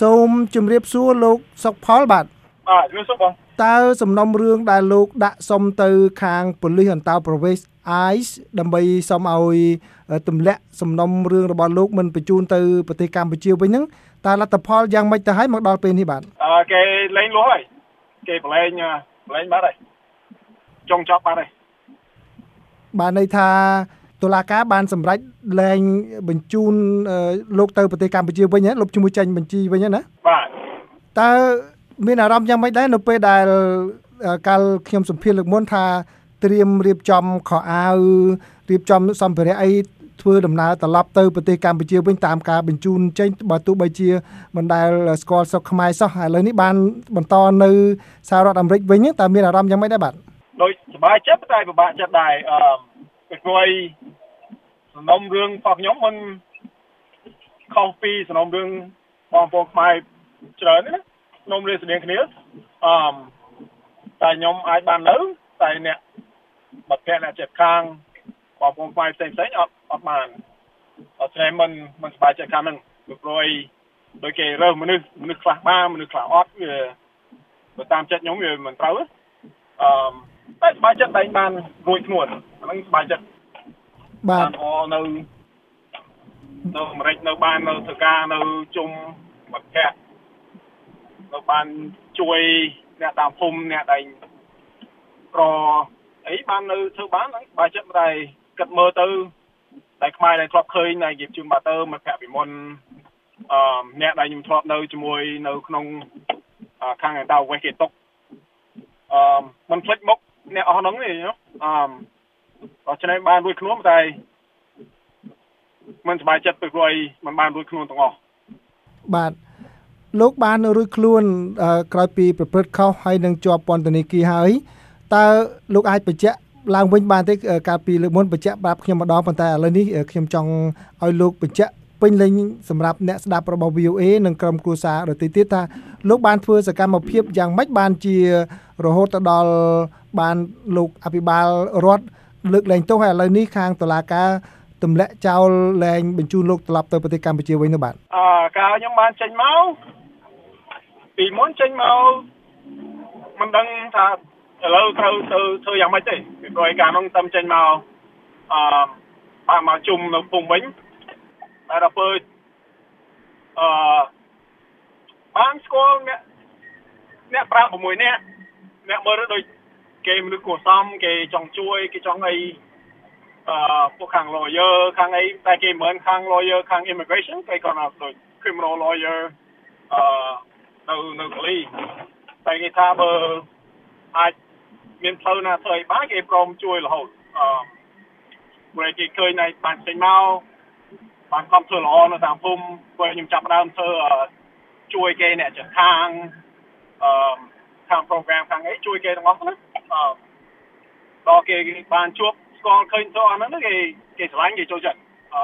សូមជម្រាបសួរលោកសុកផលបាទបាទជំរាបសួរបងតើសំណុំរឿងដែលលោកដាក់សុំទៅខាងប៉ូលីសអន្តោប្រវេសន៍ ICE ដើម្បីសុំឲ្យទម្លាក់សំណុំរឿងរបស់លោកមិនបញ្ជូនទៅប្រទេសកម្ពុជាវិញហ្នឹងតើលទ្ធផលយ៉ាងម៉េចទៅហើយមកដល់ពេលនេះបាទអឺគេលែងលោះហើយគេប្រឡែងប្រឡែងបាត់ហើយចុងចប់បាត់ហើយបានន័យថា តុលាការបានសម្រេចលែងបញ្ជូនលោកទៅប្រទេសកម្ពុជាវិញណាលុបជាមួយចេញបញ្ជីវិញណាបាទតើមានអារម្មណ៍យ៉ាងម៉េចដែរនៅពេលដែលកាលខ្ញុំសម្ភាសលើកមុនថាត្រៀមរៀបចំខោអាវរៀបចំសម្ភារៈអីធ្វើដំណើរត្រឡប់ទៅប្រទេសកម្ពុជាវិញតាមការបញ្ជូនចេញបើទោះបីជាមិនដែលស្គាល់ស្រុកខ្មែរសោះឥឡូវនេះបានបន្តនៅសហរដ្ឋអាមេរិកវិញតើមានអារម្មណ៍យ៉ាងម៉េចដែរបាទដូចសบายចិត្តតែពិបាកចិត្តដែរអឺពីព្រោះ សំណុំរឿងរបស់ខ្ញុំមិនខុសពីសំណុំរឿងបងប្អូនខ្មែរច្រើនណាសំណុំរឿងស្តៀងគ្នាអឺតែខ្ញុំអាចបាននៅតែអ្នកបាត់ភ័ក្រអ្នកចិត្តខាងបងប្អូនខ្មែរផ្សេងផ្សេងអត់អត់បានអត់តែមិនមិនសប្បាយចិត្តខាងហ្នឹងពីព្រោះដោយគេរើសមនុស្សមនុស្សខ្លះបានមនុស្សខ្លះអត់វាបើតាមចិត្តខ្ញុំវាមិនត្រូវអឺតែសប្បាយចិត្តតែបានរួចខ្លួនអាហ្នឹងសប្បាយចិត្ត បាទអនៅនៅអាមេរិកនៅបាននៅធ្វើការនៅជុំមិត្តភ័ក្តិនៅបានជួយអ្នកតាមភូមិអ្នកដែលក្រអីបាននៅធ្វើបានហ្នឹងបើចិត្តតែគិតមើលទៅតែខ្មែរដែលធ្លាប់ឃើញនៅនិយាយជូនបាតើមិត្តភ័ក្តិពីមុនអឺអ្នកដែលខ្ញុំធ្លាប់នៅជាមួយនៅក្នុងខាងដៅវេះគេຕົកអឺមិនភ្លេចមុខអ្នកអស់ហ្នឹងទេអឺ ដូច្នេះបានរួចខ្លួនតែមិនសប្បាយចិត្តទៅព្រោះអីមិនបានរួចខ្លួនទាំងអស់បាទលោកបានរួចខ្លួនក្រោយពីប្រព្រឹត្តខុសហើយនឹងជាប់ពន្ធនាគារហើយតើលោកអាចបញ្ជាក់ឡើងវិញបានទេកាលពីលើកមុនបញ្ជាក់ប្រាប់ខ្ញុំម្ដងប៉ុន្តែឥឡូវនេះខ្ញុំចង់ឲ្យលោកបញ្ជាក់ពេញលេញសម្រាប់អ្នកស្ដាប់របស់ VOA និងក្រុមគ្រួសារដទៃទៀតថាលោកបានធ្វើសកម្មភាពយ៉ាងម៉េចបានជារហូតទៅដល់បានលោកអភិបាលរដ្ឋ លើកលែងទោសហើយឥឡូវនេះខាងតុលាការទម្លាក់ចោលលែងបញ្ជូនលោកត្រឡប់ទៅប្រទេសកម្ពុជាវិញនោះបាទអឺកាលខ្ញុំបានចេញមកពីមុនចេញមកមិនដឹងថាឥឡូវត្រូវទៅធ្វើយ៉ាងម៉េចទេពីព្រោះកាលនោះតាមចេញមកអឺបានមកជុំនៅភូមិវិញតែដល់ពេលអឺបានស្គាល់អ្នកអ្នកប្រាក់6នាក់អ្នកមើលដូច គេមនុស្សគួរសមគេចង់ជួយគេចង់អីអឺពួកខាង lawyer ខាងអីតែគេមិនខាង lawyer ខាង immigration គេគាត់ថាដូច criminal lawyer អឺនៅនៅកលីតែគេថាបើអាចមានផ្លូវណាធ្វើឲ្យបានគេព្រមជួយរហូតអឺព្រោះគេឃើញនៅបានចេញមកបានខំធ្វើល្អនៅតាមភូមិព្រោះខ្ញុំចាប់ដើមធ្វើជួយគេអ្នកចាស់ខាងអឺខាង program ខាងអីជួយគេទាំងអស់ណាអឺ ដល់គេបានជួបស្គាល់ឃើញទៅអាហ្នឹងគេគេស្រឡាញ់គេចូលចិត្តអឺ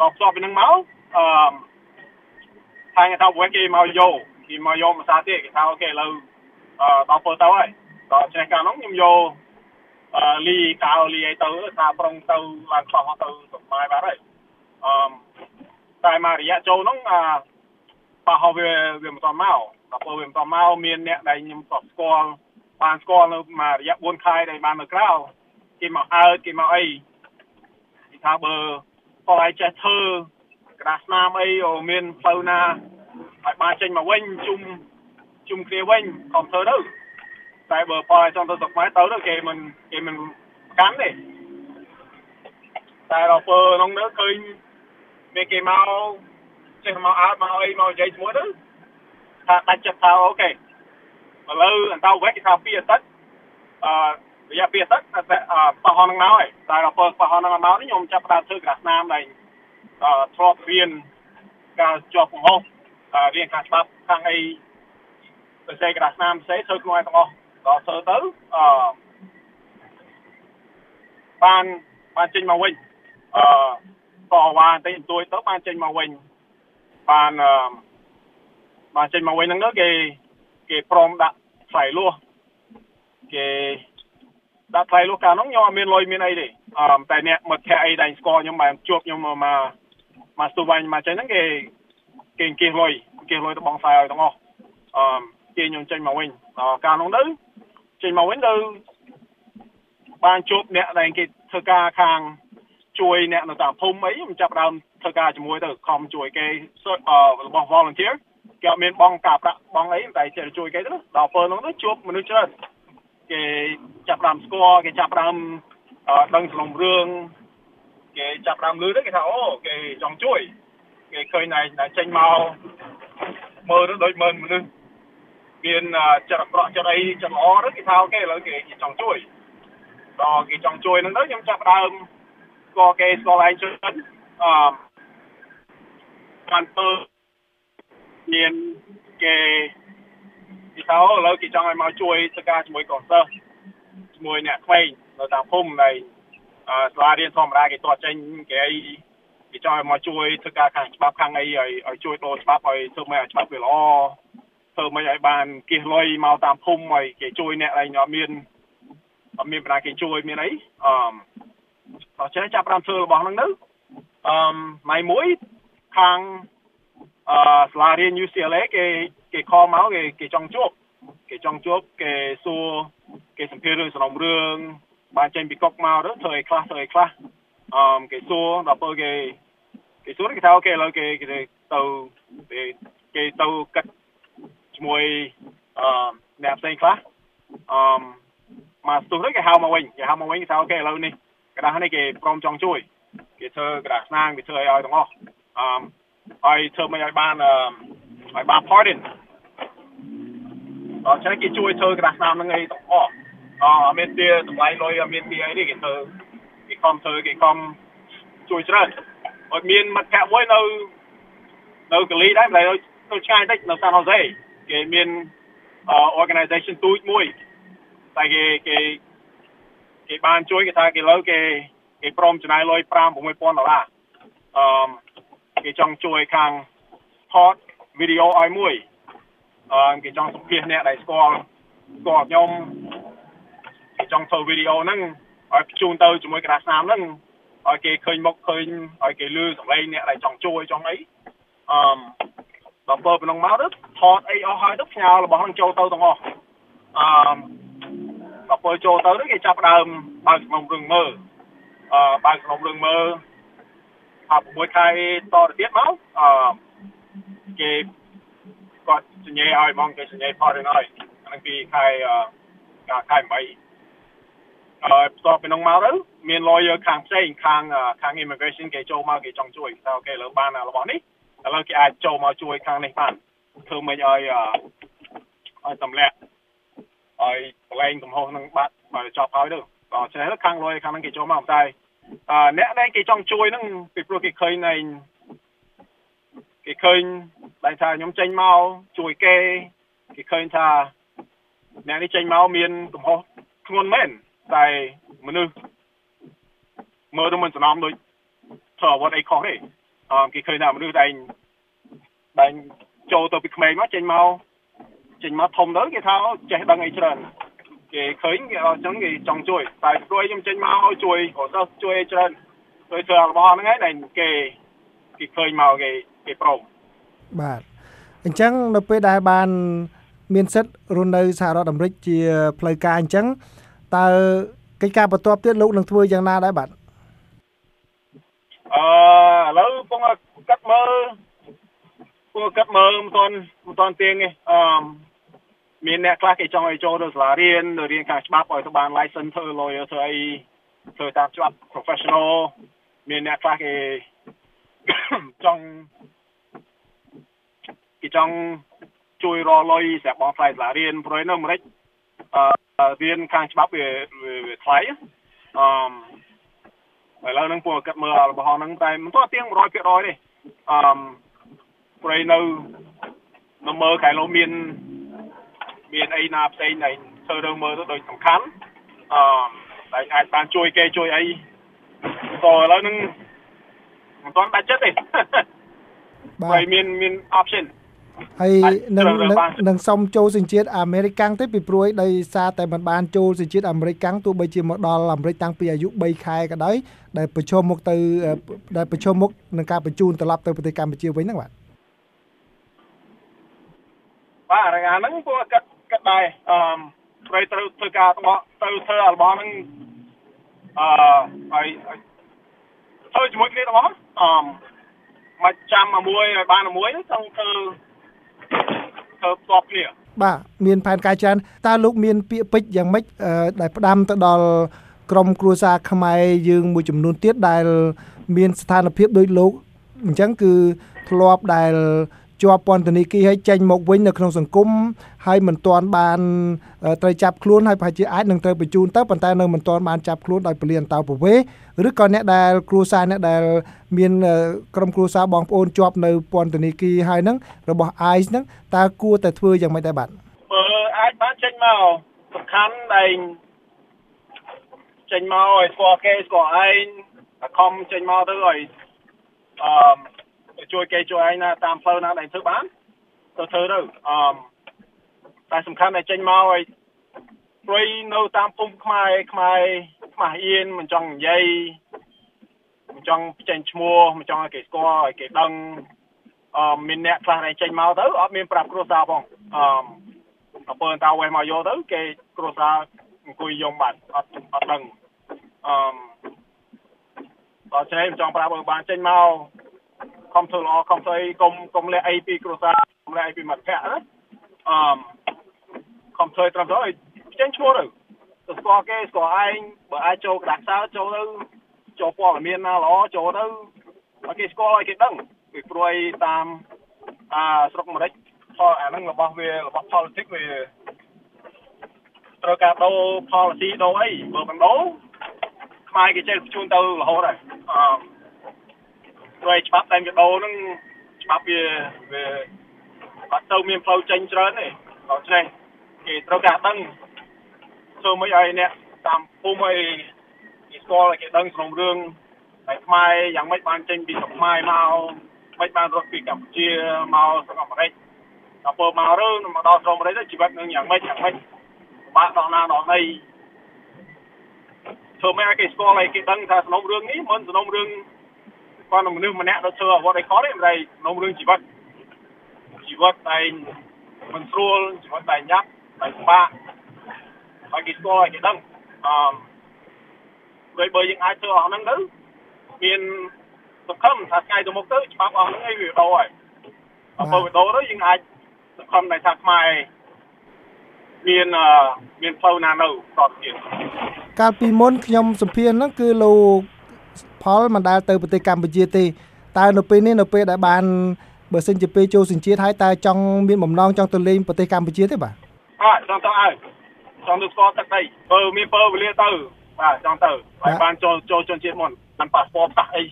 ដល់ផ្សព្វពីហ្នឹងមកអឺខាងថាវិញគេមកយកគេមកយកភាសាទៀតគេថាអូខេឥឡូវអឺដល់ពលទៅហើយដល់ចេះកាលនោះខ្ញុំយកអឺលីកៅលីអីទៅថាប្រុងទៅឡើងខ្លះទៅសុបាយបាត់ហើយអឺតែមករយៈចូលនោះអឺប៉ះវាវាមិនតមកដល់ពេលវាមិនតមកមានអ្នកដែលខ្ញុំស្គាល់ស្គាល់ បានស្គាល់នៅមករយៈ4ខែដែលបាននៅក្រៅគេមកអើគេមកអីគេថាបើបើឲ្យចេះធ្វើក្តារស្នាមអីអូមានផ្លូវណាឲ្យបានចេញមកវិញជុំជុំគ្នាវិញខំធ្វើទៅតែបើបើឲ្យចង់ទៅស្រុកខ្មែរទៅទៅគេមិនគេមិនកាន់ទេតែដល់ពេលក្នុងនោះឃើញមានគេមកចេះមកអើមកអីមកនិយាយជាមួយទៅថាដាច់ចិត្តថាអូខេ ឥឡូវអន្តោវេកគេថាពីអាទិត្យអឺរយៈពេលអាទិត្យតែបោះហ្នឹងមកហើយតែដល់ពេលបោះហ្នឹងមកនេះខ្ញុំចាប់ផ្ដើមធ្វើក្រាស់ស្នាមដែរអឺធ្លាប់រៀនការជាប់កំហុសរៀនខាងច្បាប់ខាងអីទៅសេក្រាស់ស្នាមផ្សេងធ្វើខ្លួនឯងទាំងអស់ដល់ធ្វើទៅអឺបានបានចេញមកវិញអឺក៏វ៉ាបន្តិចបន្តួចទៅបានចេញមកវិញបានអឺបានចេញមកវិញហ្នឹងគេ គេព្រមដាក់ថ្លៃលួសគេដាក់ថ្លៃលួសកាលហ្នឹងខ្ញុំអត់មានលុយមានអីទេអឺតែអ្នកមកខែអីដែលស្គាល់ខ្ញុំបានជួបខ្ញុំមកមកស្ទូបាញ់មកចេញហ្នឹងគេគេអង្គាសលុយគេលុយទៅបងខ្សែឲ្យទាំងអស់អឺគេខ្ញុំចេញមកវិញកាលនោះទៅចេញមកវិញទៅបានជួបអ្នកដែលគេធ្វើការខាងជួយអ្នកនៅតាមភូមិអីខ្ញុំចាប់ដើមធ្វើការជាមួយទៅខំជួយគេរបស់ volunteer គេអត់មានបងការប្រាក់បងអីតែចេះជួយគេទៅដល់ពេលនោះទៅជួបមនុស្សច្រើនគេចាប់ដើមស្គាល់គេចាប់ដើមដឹងសំណុំរឿងគេចាប់ដើមលឺទៅគេថាអូគេចង់ជួយគេឃើញណៃចេញមកមើលទៅដូចមើលមនុស្សមានចិត្តអាក្រក់ចិត្តអីចិត្តល្អទៅគេថាអូខេឥឡូវគេចង់ជួយដល់គេចង់ជួយហ្នឹងទៅខ្ញុំចាប់ដើមស្គាល់គេស្គាល់ឯងច្រើនអឺបានធ្វើ មានគេគេថាឥឡូវគេចង់ឲ្យមកជួយធ្វើការជាមួយកូនសិស្សជាមួយអ្នកក្មេងនៅតាមភូមិនៃសាលារៀនធម្មតាគេតចេញគេអីគេចង់ឲ្យមកជួយធ្វើការខាងច្បាប់ខាងអីឲ្យឲ្យជួយដូរច្បាប់ឲ្យធ្វើមិនឲ្យច្បាប់វាល្អធ្វើមិនឲ្យបានគៀសលុយមកតាមភូមិឲ្យគេជួយអ្នកឯងអត់មានអត់មានបណ្ដាគេជួយមានអីអឺអត់ចេះចាប់តាមធ្វើរបស់ហ្នឹងទៅអឺម៉ៃមួយខាង អឺសាលារៀន UCLA គេគេខលមកគេគេចង់ជួបគេចង់ជួបគេសួរគេសម្ភាសរឿងសំណុំរឿងបានចេញពីកុកមកទៅធ្វើអីខ្លះធ្វើអីខ្លះអឺគេសួរដល់ពេលគេគេសួរគេថាអូខេឥឡូវគេគេទៅគេទៅកាត់ជាមួយអឺអ្នកផ្សេងខ្លះអឺមកស្ទុះទៅគេហៅមកវិញគេហៅមកវិញគេថាអូខេឥឡូវនេះក្រដាស់នេះគេព្រមចង់ជួយគេធ្វើក្រដាស់ស្នាងគេធ្វើឲ្យទាំងអស់អឺ ហើយធ្វើមិនឲ្យបានឲ្យបានផតទេអញ្ចឹងគេជួយធ្វើក្រាស់ឆ្នាំហ្នឹងឯងទាំងអស់អអមានទាតម្លៃលុយអមានទាអីទេគេធ្វើគេខំធ្វើគេខំជួយច្រើនអត់មានមិត្តភក្តិមួយនៅនៅកាលីដែរតែនៅឆ្ងាយតិចនៅសាន់ហូសេគេមាន organization ទូចមួយតែគេគេគេបានជួយគេថាគេលើគេគេព្រមចំណាយលុយ5 6000ដុល្លារអឺ គេចង់ជួយខាងថតវីដេអូឲ្យមួយអឺគេចង់សម្ភាសអ្នកដែលស្គាល់ស្គាល់ខ្ញុំគេចង់ធ្វើវីដេអូហ្នឹងឲ្យបញ្ជូនទៅជាមួយក្រាស់ស្នាមហ្នឹងឲ្យគេឃើញមុខឃើញឲ្យគេលឺសម្លេងអ្នកដែលចង់ជួយចង់អីអឺដល់ពេលប៉ុណ្ណឹងមកទៅថតអីអស់ហើយទៅផ្ញើរបស់ហ្នឹងចូលទៅទាំងអស់អឺដល់ពេលចូលទៅគេចាប់ដើមបើកក្នុងរឿងមើលអឺបើកក្នុងរឿងមើល អា6ខែតទៅទៀតមកអឺគេគាត់សញ្ញាឲ្យហ្មងគេសញ្ញាផតឲ្យហ្នឹងពីខែអឺខែ8អឺបន្ទាប់ពីនោះមកទៅមាន lawyer ខាងផ្សេងខាងខាង immigration គេចូលមកគេចង់ជួយថាអូខេលើបានរបស់នេះឥឡូវគេអាចចូលមកជួយខាងនេះបានធ្វើមិនឲ្យឲ្យតម្លាក់ឲ្យបលែងកំហុសនឹងបាត់បើចប់ហើយទៅក៏ចេះខាងលុយខាងហ្នឹងគេចូលមកតែ អ្នកដែលគេចង់ជួយហ្នឹងពីព្រោះគេឃើញនៃគេឃើញតែថាខ្ញុំចេញមកជួយគេគេឃើញថាអ្នកនេះចេញមកមានកំហុសធ្ងន់មែនតែមនុស្សមើលទៅមិនសំណំដូចធ្វើអ្វីអីខុសទេអឺគេឃើញថាមនុស្សដែលដែលចូលទៅពីក្មេងមកចេញមកចេញមកធំទៅគេថាចេះដឹងអីច្រើន គេឃើញគេអញ្ចឹងគេចង់ជួយតែព្រួយខ្ញុំចេញមកជួយក៏ទៅជួយអីច្រើនជួយធ្វើរបស់ហ្នឹងឯងដែលគេគេឃើញមកគេគេព្រមបាទអញ្ចឹងនៅពេលដែលបាន មានសិទ្ធិរស់នៅសហរដ្ឋអាមេរិកជាផ្លូវការអញ្ចឹងតើកិច្ចការបន្ទាប់ទៀតលោកនឹងធ្វើយ៉ាងណាដែរបាទអឺឥឡូវពងកាត់មើលពងកាត់មើលមិនទាន់មិនទាន់ទៀងទេអឺ មានអ្នកខ្លះគេចង់ឲ្យចូលទៅសាលារៀនទៅរៀនខាងច្បាប់ឲ្យទៅបាន license ធ្វើ lawyer ធ្វើអីធ្វើតាមច្បាប់ professional មានអ្នកខ្លះគេចង់គេចង់ជួយរលុយសម្រាប់បងថ្លៃសាលារៀនព្រោះនៅអាមេរិកអឺរៀនខាងច្បាប់វាវាថ្លៃអឺឥឡូវហ្នឹងពួកកាត់មើលរបស់ហ្នឹងតែមិនទាន់ទៀង100%ទេអឺព្រៃនៅនៅមើលខែលោមាន មានអីណាផ្សេងដែលធ្វើរឿងមើលទៅដូចសំខាន់អឺតែអាចបានជួយគេជួយអីក៏ឥឡូវហ្នឹងមិនទាន់ដាច់ចិត្តទេបាទមានមាន option ហើយនឹងនឹងសុំចូលសញ្ជាតិអាមេរិកាំងទេពីព្រួយដោយសារតែមិនបានចូលសញ្ជាតិអាមេរិកាំងទោះបីជាមកដល់អាមេរិកតាំងពីអាយុ3ខែក៏ដោយដែលប្រឈមមុខទៅដែលប្រឈមមុខនឹងការបញ្ជូនត្រឡប់ទៅប្រទេសកម្ពុជាវិញហ្នឹងបាទបាទរងាហ្នឹងពួកកាត់ គិតដែរអឺស្រីត្រូវធ្វើការតបទៅធ្វើអារបស់ហ្នឹងអឺហើយធ្វើជាមួយគ្នាទាំងអស់អឺមកចាំមួយឲ្យបានមួយចង់ធ្វើធ្វើផ្ទាប់គ្នាបាទមានផែនការច្រើនតើលោកមានពាក្យពេចន៍យ៉ាងម៉េចដែលផ្ដាំទៅដល់ក្រមគ្រួសារខ្មែរយើងមួយចំនួនទៀតដែល មានស្ថានភាពដូចលោកអញ្ចឹងគឺធ្លាប់ដែល ជាប់ពន្ធនាគារហើយចេញមកវិញនៅក្នុងសង្គមហើយមិនទាន់បានត្រូវចាប់ខ្លួនហើយប្រហែលជាអាចនឹងត្រូវបញ្ជូនទៅប៉ុន្តែនៅមិនទាន់បានចាប់ខ្លួនដោយពលានតៅប្រវេឬក៏អ្នកដែលគ្រួសារអ្នកដែលមានក្រុមគ្រួសារបងប្អូនជាប់នៅពន្ធនាគារហើយហ្នឹងរបស់ ICE ហ្នឹងតើគួរតែធ្វើយ៉ាងម៉េចដែរបាទបើអាចបានចេញមកសំខាន់តែចេញមកឲ្យស្គាល់គេស្គាល់ឯងខំចេញមកទៅឲ្យអឺ ជួយគេជួយឯងណាតាមផ្លូវណាដែលធ្វើបានទៅធ្វើទៅអឺតែសំខាន់តែចេញមកឲ្យព្រៃនៅតាមភូមិខ្មែរខ្មែរខ្មាស់អៀនមិនចង់និយាយមិនចង់ចេញឈ្មោះមិនចង់ឲ្យគេស្គាល់ឲ្យគេដឹងអឺមានអ្នកខ្លះដែលចេញមកទៅអត់មានប្រាប់គ្រួសារផងអឺអពើតាវេមកយកទៅគេគ្រួសារអង្គុយយំបាត់អត់អត់ដឹងអឺដល់ចេះចង់ប្រាប់ឲ្យបានចេញមក ខំធ្វើល្អខំធ្វើអីកុំកុំលាក់អីពីគ្រួសារកុំលាក់អីពីមិត្តភក្តិណាអឺខំធ្វើត្រឹមត្រូវឲ្យចេញឈ្មោះទៅទៅស្គាល់គេស្គាល់ឯងបើអាចចូលក្តារសើចូលទៅចូលព័ត៌មានណាល្អចូលទៅឲ្យគេស្គាល់ឲ្យគេដឹងពីព្រួយតាមអាស្រុកអាមេរិកផលអាហ្នឹងរបស់វារបស់ politics វាត្រូវការដូរ policy ដូរអីបើមិនដូរខ្មែរគេចេះបញ្ជូនទៅរហូតហើយអឺ ព្រោះច្បាប់តែវាដូរហ្នឹងច្បាប់វាវាអត់ទៅមានផ្លូវចេញច្រើនទេដូច្នេះគេត្រូវការដឹងធ្វើមិនឲ្យអ្នកតាមភូមិឲ្យគេស្គាល់ឲ្យគេដឹងក្នុងរឿងតែខ្មែរយ៉ាងម៉េចបានចេញពីស្រុកខ្មែរមកមិនបានរត់ពីកម្ពុជាមកស្រុកអាមេរិកដល់ពើមករើមកដល់ស្រុកអាមេរិកទៅជីវិតនឹងយ៉ាងម៉េចយ៉ាងម៉េចបាក់ដល់ណាដល់ណីធ្វើម៉េចឲ្យគេស្គាល់ឲ្យគេដឹងថាសំណុំរឿងនេះមិនសំណុំរឿង គាត់មនុស្សម្នាក់ទៅធ្វើអ្វីដែលខុសទេមិនដែលសំណុំរឿងជីវិតជីវិតតែមិនស្រួលជីវិតតែញ៉ាប់តែពិបាកឲ្យគេស្គាល់ឲ្យគេដឹងអឺដោយបើយើងអាចធ្វើអស់ហ្នឹងទៅមានសង្ឃឹមថាថ្ងៃទៅមុខទៅច្បាប់អស់ហ្នឹងឯងវាដោហើយអបើវាដោទៅយើងអាចសង្ឃឹមថាខ្មែរមានមានផ្លូវណានៅតទៅទៀតកាលពីមុនខ្ញុំសម្ភាសហ្នឹងគឺលោក ផលមិនដែលទៅប្រទេសកម្ពុជាទេតើនៅពេលនេះនៅពេលដែលបានបើសិនជាពេលចូលសញ្ជាតិហើយតើចង់មានបំណងចង់ទៅលេងប្រទេសកម្ពុជាទេបាទអត់ចង់ទៅឲ្យចង់ទៅស្គាល់ទឹកដីបើមានពើវេលាទៅបាទចង់ទៅហើយបានចូលចូលជនជាតិមុនបានប៉ាសពតប៉ះអី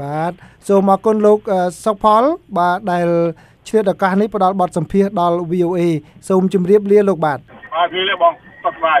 បាទសូមអរគុណលោកសុកផលបាទដែលឆ្លៀតឱកាសនេះផ្ដល់បទសម្ភាសដល់ VOA សូមជម្រាបលាលោកបាទបាទជម្រាបលាបងសុខសប្បាយ